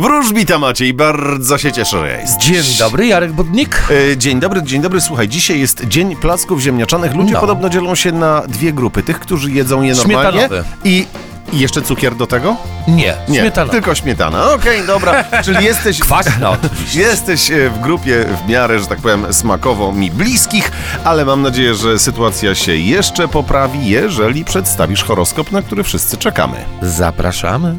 Wróżbita Maciej, bardzo się cieszę, że jest. Dzień dobry, Jarek Budnik. E, Dzień dobry, dzień dobry. Słuchaj, dzisiaj jest Dzień Placków Ziemniaczanych. Ludzie No. podobno dzielą się na dwie grupy. Tych, którzy jedzą je normalnie Śmietanowe. i... i jeszcze cukier do tego? Nie, Nie, śmietana. tylko śmietana. Okej, dobra. Czyli jesteś... Kwaśna oczywiście. Jesteś e, w grupie w miarę, że tak powiem, smakowo mi bliskich, ale mam nadzieję, że sytuacja się jeszcze poprawi, jeżeli przedstawisz horoskop, na który wszyscy czekamy. Zapraszamy.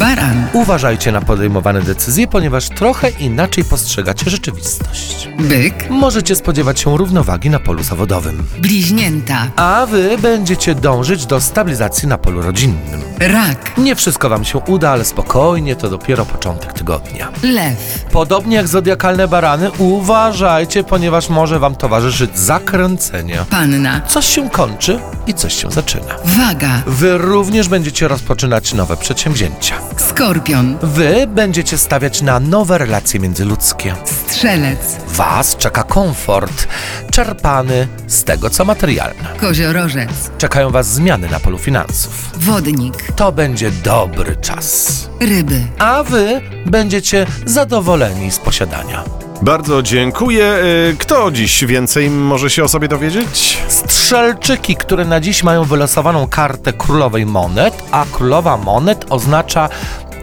Baran, Uważajcie na podejmowane decyzje, ponieważ trochę inaczej postrzegacie rzeczywistość. byk, Możecie spodziewać się równowagi na polu zawodowym. bliźnięta, A wy będziecie dążyć do stabilizacji na polu rodzinnym. rak, Nie wszystko wam się uda, ale spokojnie, to dopiero początek tygodnia. lew, Podobnie jak zodiakalne barany, uważajcie, ponieważ może wam towarzyszyć zakręcenie. panna, Coś się kończy i coś się zaczyna. waga, Wy również będziecie rozpoczynać nowe przedsięwzięcia. Skorpion, Wy będziecie stawiać na nowe relacje międzyludzkie. strzelec, Was czeka komfort, czerpany z tego, co materialne. koziorożec, Czekają Was zmiany na polu finansów. wodnik, To będzie dobry czas. ryby, A Wy będziecie zadowoleni z posiadania. Bardzo dziękuję. E, Kto dziś więcej może się o sobie dowiedzieć? Strzelczyki, które na dziś mają wylosowaną kartę królowej monet, a królowa monet oznacza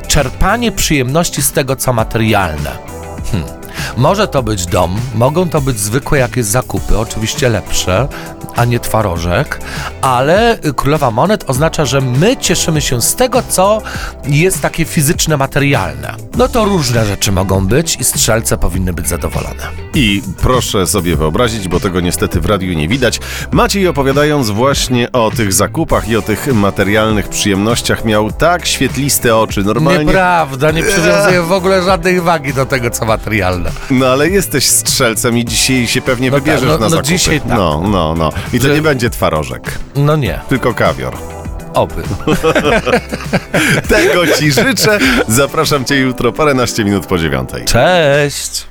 czerpanie przyjemności z tego, co materialne. Może to być dom, mogą to być zwykłe jakieś zakupy, oczywiście lepsze, a nie twarożek, ale królowa monet oznacza, że my cieszymy się z tego, co jest takie fizyczne, materialne. No to różne rzeczy mogą być i strzelce powinny być zadowolone. I proszę sobie wyobrazić, bo tego niestety w radiu nie widać. Maciej opowiadając właśnie o tych zakupach i o tych materialnych przyjemnościach miał tak świetliste oczy, normalnie. Nieprawda, nie przywiązuję w ogóle żadnej wagi do tego, co materialne. No ale jesteś strzelcem i dzisiaj się pewnie No tak, wybierzesz no- na no zakupy. dzisiaj tak. No, no, no. I to Że- nie będzie twarożek, No nie, tylko kawior. oby. Tego ci życzę. Zapraszam cię jutro paręnaście minut po dziewiątej. Cześć!